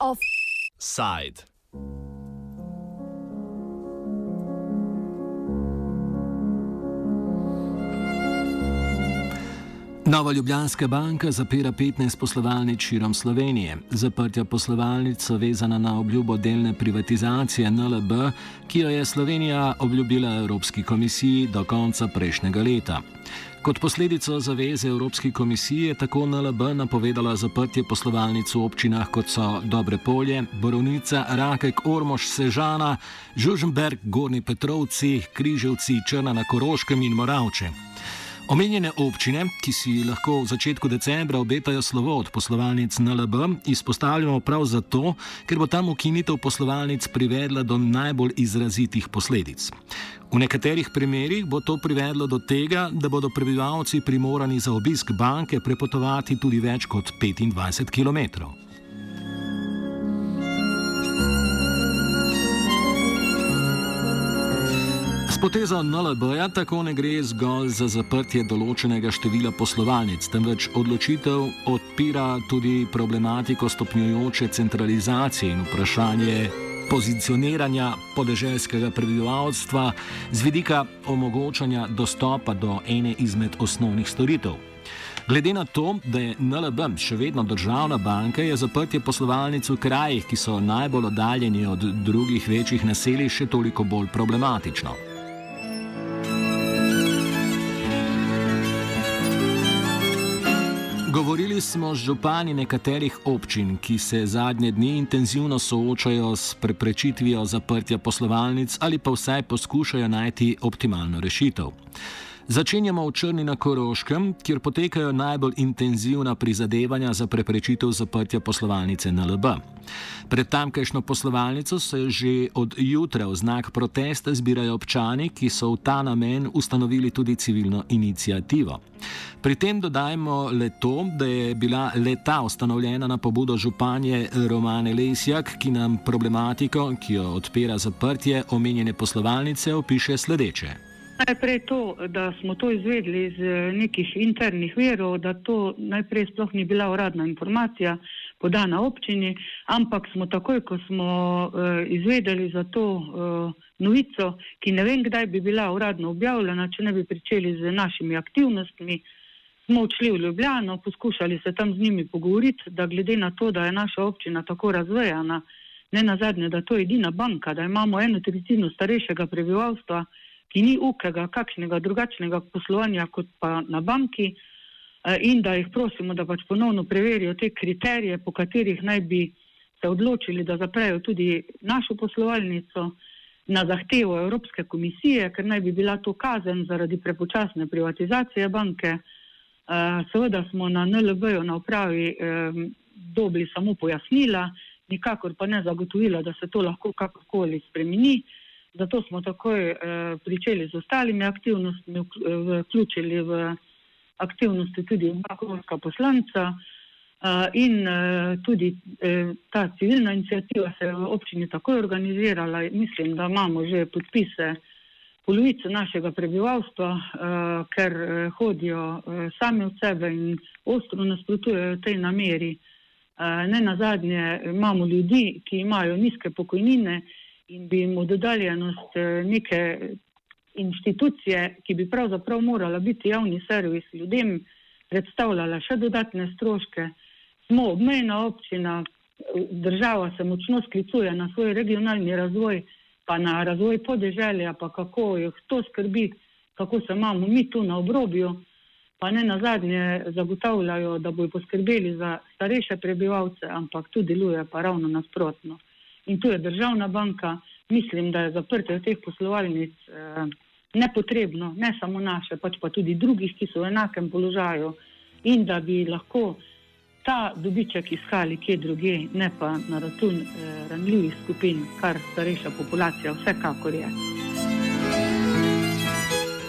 Offside. Nova Ljubljanska banka zapira 15 poslovalnic širom Slovenije. Zaprtja poslovalnic so vezana na obljubo delne privatizacije NLB, ki jo je Slovenija obljubila Evropski komisiji do konca prejšnjega leta. Kot posledico zaveze Evropske komisije je tako NLB napovedala zaprtje poslovalnic v občinah kot so Dobre polje, Borovnica, Rakek, Ormož, Sežana, Žuženberg, Gorni Petrovci, Križevci, Črna na Koroškem in Moravče. Omenjene občine, ki si lahko v začetku decembra obetajo slovo od poslovalnic NLB, izpostavljamo prav zato, ker bo tam ukinitev poslovalnic privedla do najbolj izrazitih posledic. V nekaterih primerjih bo to privedlo do tega, da bodo prebivalci primorani za obisk banke prepotovati tudi več kot 25 km. Potezo NLB-ja tako ne gre zgolj za zaprtje določenega števila poslovalnic, temveč odločitev odpira tudi problematiko stopnjujoče centralizacije in vprašanje pozicioniranja podeželskega prebivalstva z vidika omogočanja dostopa do ene izmed osnovnih storitev. Glede na to, da je NLB še vedno državna banka, je zaprtje poslovalnic v krajih, ki so najbolj oddaljeni od drugih večjih naselij, še toliko bolj problematično. Smo župani nekaterih občin, ki se zadnje dni intenzivno soočajo s preprečitvijo zaprtja poslovalnic ali pa vsaj poskušajo najti optimalno rešitev. Začenjamo v Črni na Koroškem, kjer potekajo najbolj intenzivna prizadevanja za preprečitev zaprtja poslovalnice NLB. Pred tamkajšnjo poslovalnico se že od jutra v znak protesta zbirajo občani, ki so v ta namen ustanovili tudi civilno inicijativo. Pri tem dodajmo le to, da je bila leta ustanovljena na pobudo županje Romane Lesjak, ki nam problematiko, ki jo odpira zaprtje omenjene poslovalnice, opiše sledeče. Najprej to, da smo to izvedli iz eh, nekih internih verov, da to najprej sploh ni bila uradna informacija podana občini, ampak smo takoj, ko smo uh, izvedeli za to uh, novico, ki ne vem, kdaj bi bila uradno objavljena, če ne bi pričeli z našimi aktivnostmi, smo odšli v Ljubljano, poskušali se tam z njimi pogovoriti, da glede na to, da je naša občina tako razvejana, ne nazadnje, da to je edina banka, da imamo eno tretjino starejšega prebivalstva, ki ni ukega, kakšnega drugačnega poslovanja kot pa na banki eh, in da jih prosimo, da pač ponovno preverijo te kriterije, po katerih naj bi se odločili, da zaprejo tudi našo poslovalnico na zahtevo Evropske komisije, ker naj bi bila to kazen zaradi prepočasne privatizacije banke. Eh, seveda smo na NLB-ju na upravi eh, dobili samo pojasnila, nikakor pa ne zagotovila, da se to lahko kakorkoli spremeni. Zato smo takoj eh, pričeli z ostalimi aktivnostmi, vključili v aktivnosti tudi oba poslanca eh, in eh, tudi eh, ta civilna inicijativa se je v občini takoj organizirala. Mislim, da imamo že podpise polovice našega prebivalstva, eh, ker eh, hodijo eh, sami od sebe in ostro nasprotujejo tej nameri. Eh, ne na zadnje imamo ljudi, ki imajo nizke pokojnine in bi jim oddaljenost eh, neke institucije, ki bi pravzaprav morala biti javni servis ljudem, predstavljala še dodatne stroške. Smo obmejna občina, država se močno sklicuje na svoj regionalni razvoj, pa na razvoj podeželja, pa kako jih to skrbi, kako se imamo mi tu na obrobju, pa ne na zadnje zagotavljajo, da bojo poskrbeli za starejše prebivalce, ampak tu deluje pa ravno nasprotno in tu je državna banka, mislim, da je zaprtje teh poslovalnic eh, nepotrebno, ne samo naše, pač pa tudi drugih, ki so v enakem položaju in da bi lahko ta dobiček iskali kje druge, ne pa na račun eh, ranljivih skupin, kar starejša populacija vsekakor je.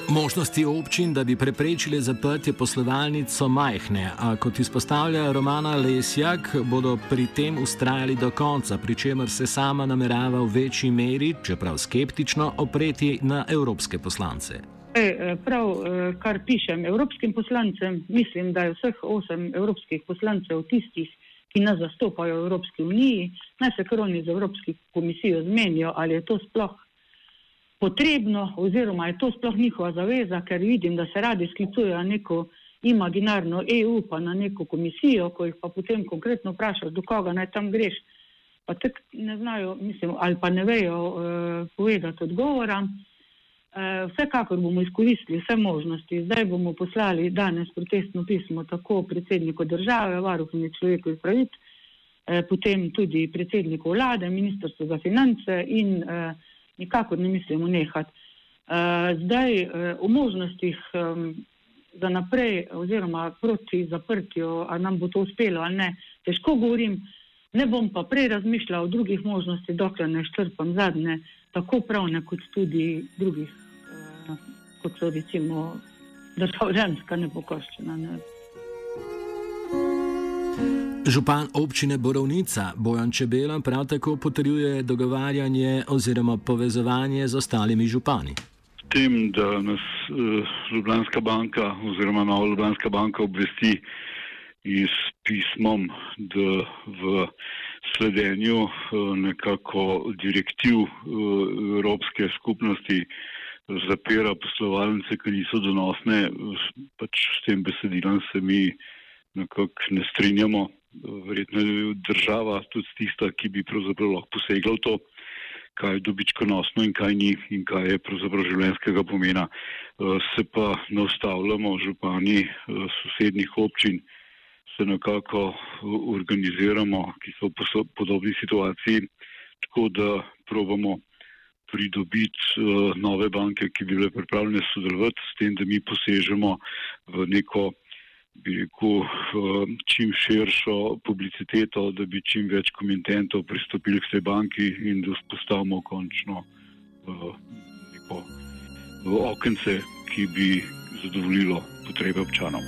Možnosti občin, da bi preprečili zaprtje poslovalnic, so majhne, a kot izpostavlja Romana Lesjak, bodo pri tem ustrajali do konca, pri čemer se sama namerava v večji meri, čeprav skeptično, opreti na evropske poslance. E, prav, e, kar pišem evropskim poslancem, mislim, da je vseh osem evropskih poslancev tistih, ki nas zastopajo v Evropski uniji, naj se kroni z Evropsko komisijo zmenijo, ali je to sploh potrebno, oziroma je to sploh njihova zaveza, ker vidim, da se radi sklicujejo na neko imaginarno EU, pa na neko komisijo, ko jih pa potem konkretno vprašaš, do koga naj tam greš, pa tek ne znajo, mislim, ali pa ne vejo uh, povedati odgovora. Uh, vsekakor bomo izkoristili vse možnosti. Zdaj bomo poslali danes protestno pismo tako predsedniku države, varuhinji človekovih pravic, uh, potem tudi predsedniku vlade, ministrstvu za finance in uh, nikakor ne mislimo nehati. Uh, zdaj uh, v možnostih za naprej oziroma proti zaprtju, ali nam bo to uspelo ali ne, težko govorim, ne bom pa prej razmišljal o drugih možnostih, dokler ne štrpam zadnje, tako pravne kot tudi drugih, uh, kot so recimo državljanska nepokoščena. Ne. Župan občine Borovnica Bojan Čebela prav tako potrjuje dogovarjanje oziroma povezovanje z ostalimi župani. Tem, da nas uh, Ljubljanska banka oziroma Nova Ljubljanska banka obvesti iz pismom, da v sledenju uh, nekako direktiv uh, Evropske skupnosti zapira poslovalnice, ki niso donosne, pač s tem besedilom se mi nekako ne strinjamo verjetno je država tudi tista, ki bi pravzaprav lahko posegla v to, kaj je dobičkonosno in kaj ni in kaj je pravzaprav življenjskega pomena. Eh, se pa ne ustavljamo, župani eh, sosednjih občin se nekako eh, organiziramo, ki so v podobni situaciji, tako da probamo pridobiti nove banke, ki bi bile pripravljene sodelovati s tem, da mi posežemo v neko bi rekel, čim širšo publiciteto, da bi čim več komententov pristopili k tej banki in da vzpostavimo končno neko okence, ki bi zadovoljilo potrebe občanov.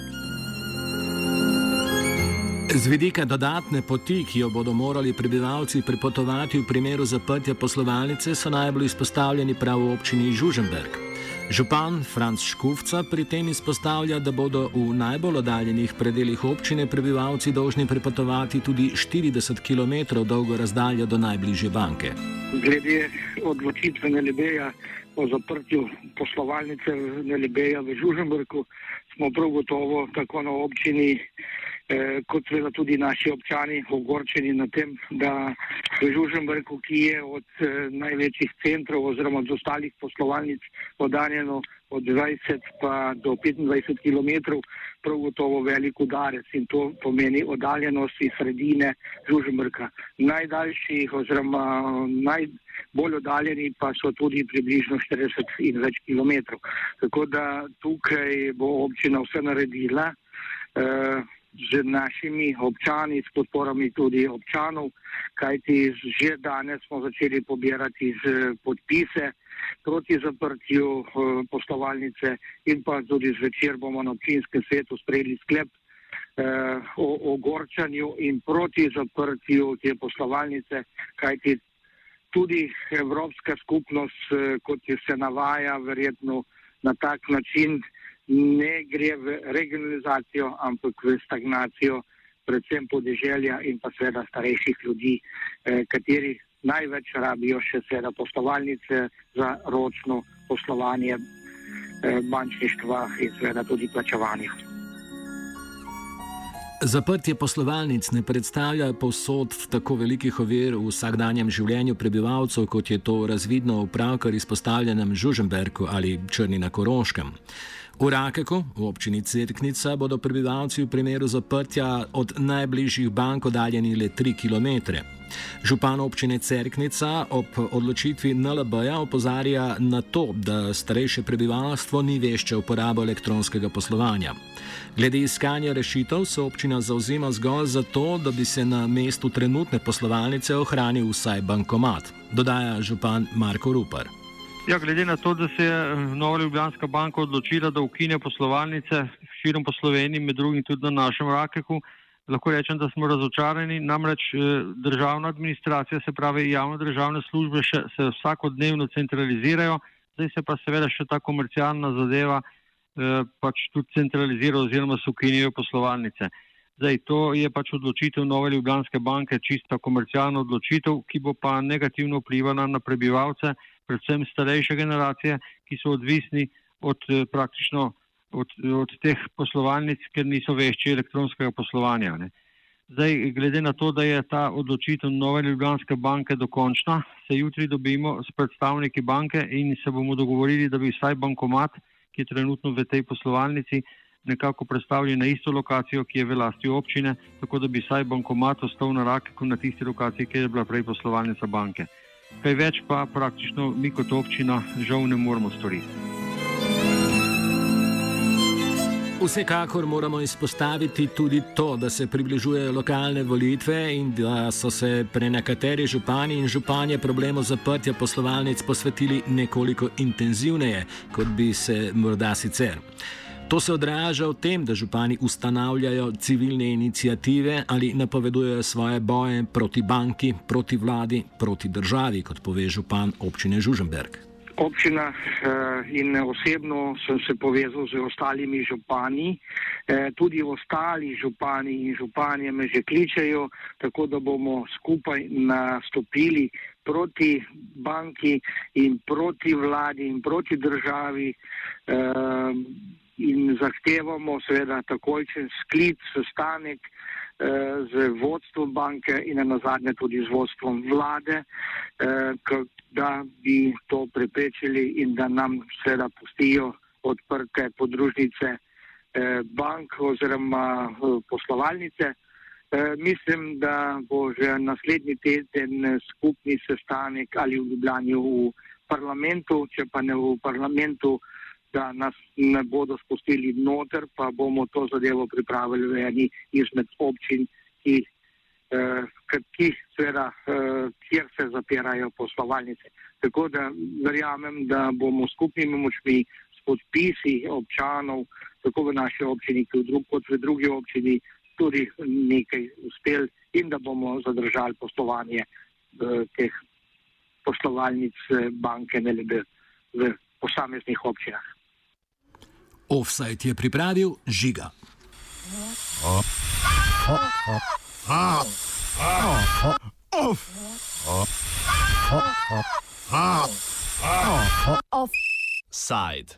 Z vidika dodatne poti, ki jo bodo morali prebivalci prepotovati v primeru zaprtja poslovalnice, so najbolj izpostavljeni prav v občini Žuženberg. Župan Franz Škufca pri tem izpostavlja, da bodo v najbolj oddaljenih predeljih občine prebivalci dolžni prepotovati tudi 40 km dolgo razdaljo do najbližje banke. Glede odločitve Nelebeja o zaprtju poslovalnice Nelebeja v Žuženbrku, smo prav gotovo tako na občini Eh, kot seveda tudi naši občani ogorčeni na tem, da v Žuženbrku, ki je od eh, največjih centrov oziroma od ostalih poslovalnic oddaljeno od 20 pa do 25 km, prav gotovo velik udarec in to pomeni oddaljenost iz sredine Žuženbrka. Najdaljši oziroma najbolj oddaljeni pa so tudi približno 40 in več km. Tako da tukaj bo občina vse naredila. Uh, z našimi občani, s podporami tudi občanov, kajti že danes smo začeli pobirati podpise proti zaprtju eh, poslovalnice in pa tudi zvečer bomo na občinskem svetu sprejeli sklep eh, o ogorčanju in proti zaprtju te poslovalnice, kajti tudi Evropska skupnost, eh, kot se navaja, verjetno na tak način ne gre v regionalizacijo, ampak v stagnacijo, predvsem podeželja in pa seveda starejših ljudi, eh, kateri največ rabijo še seveda poslovalnice za ročno poslovanje eh, bančništva in seveda tudi plačevanje. Zaprtje poslovalnic ne predstavlja povsod tako velikih ovir v vsakdanjem življenju prebivalcev, kot je to razvidno v pravkar izpostavljenem Žuženbergu ali Črni na Koroškem. V Rakeku, v občini Cerknica, bodo prebivalci v primeru zaprtja od najbližjih bank oddaljeni le 3 km. Župan občine Cerknica ob odločitvi NLB-ja opozarja na to, da starejše prebivalstvo ni vešče uporabo elektronskega poslovanja. Glede iskanja rešitev se občina zauzema zgolj za to, da bi se na mestu trenutne poslovalnice ohranil vsaj bankomat, dodaja župan Marko Rupar. Ja, glede na to, da se je Nova Ljubljanska banka odločila, da ukine poslovalnice širom po Sloveniji, med drugim tudi na našem Rakehu, lahko rečem, da smo razočarani. Namreč eh, državna administracija, se pravi javne državne službe, še, se vsakodnevno centralizirajo, zdaj se pa seveda še ta komercialna zadeva eh, pač tudi centralizira oziroma se ukinijo poslovalnice. Zdaj, to je pač odločitev Nove Ljubljanske banke, čista komercialna odločitev, ki bo pa negativno vplivala na prebivalce, predvsem starejše generacije, ki so odvisni od eh, praktično od, od teh poslovalnic, ker niso vešči elektronskega poslovanja. Ne. Zdaj, glede na to, da je ta odločitev Nove Ljubljanske banke dokončna, se jutri dobimo s predstavniki banke in se bomo dogovorili, da bi vsaj bankomat, ki je trenutno v tej poslovalnici, nekako predstavili na isto lokacijo, ki je v lasti občine, tako da bi saj bankomat ostal na raku na tisti lokaciji, kjer je bila prej poslovalnica banke. Kaj več pa praktično mi kot občina žal ne moremo storiti. Vsekakor moramo izpostaviti tudi to, da se približujejo lokalne volitve in da so se pre nekateri župani in županje problemu zaprtja poslovalnic posvetili nekoliko intenzivneje, kot bi se morda sicer. To se odraža v tem, da župani ustanavljajo civilne inicijative ali napovedujejo svoje boje proti banki, proti vladi, proti državi, kot pove župan občine Žuženberg. Občina eh, in osebno sem se povezal z ostalimi župani, eh, tudi ostali župani in županje me že kličejo, tako da bomo skupaj nastopili proti banki in proti vladi in proti državi. Eh, in zahtevamo seveda takojčen sklic, sestanek z vodstvom banke in na zadnje tudi z vodstvom vlade, eh, da bi to preprečili in da nam seveda pustijo odprte podružnice eh, bank oziroma eh, poslovalnice. Eh, mislim, da bo že naslednji teden skupni sestanek ali v Ljubljani v parlamentu, če pa ne v parlamentu, da nas ne bodo spustili noter, pa bomo to zadevo pripravili v eni izmed občin, ki, eh, ki seveda, eh, kjer se zapirajo poslovalnice. Tako da verjamem, da bomo skupnimi močmi s podpisi občanov, tako v naši občini, kot v drugi občini, tudi nekaj uspeli in da bomo zadržali poslovanje eh, teh poslovalnic eh, banke NLB v posameznih občinah. Offside je pripravil žiga. Offside.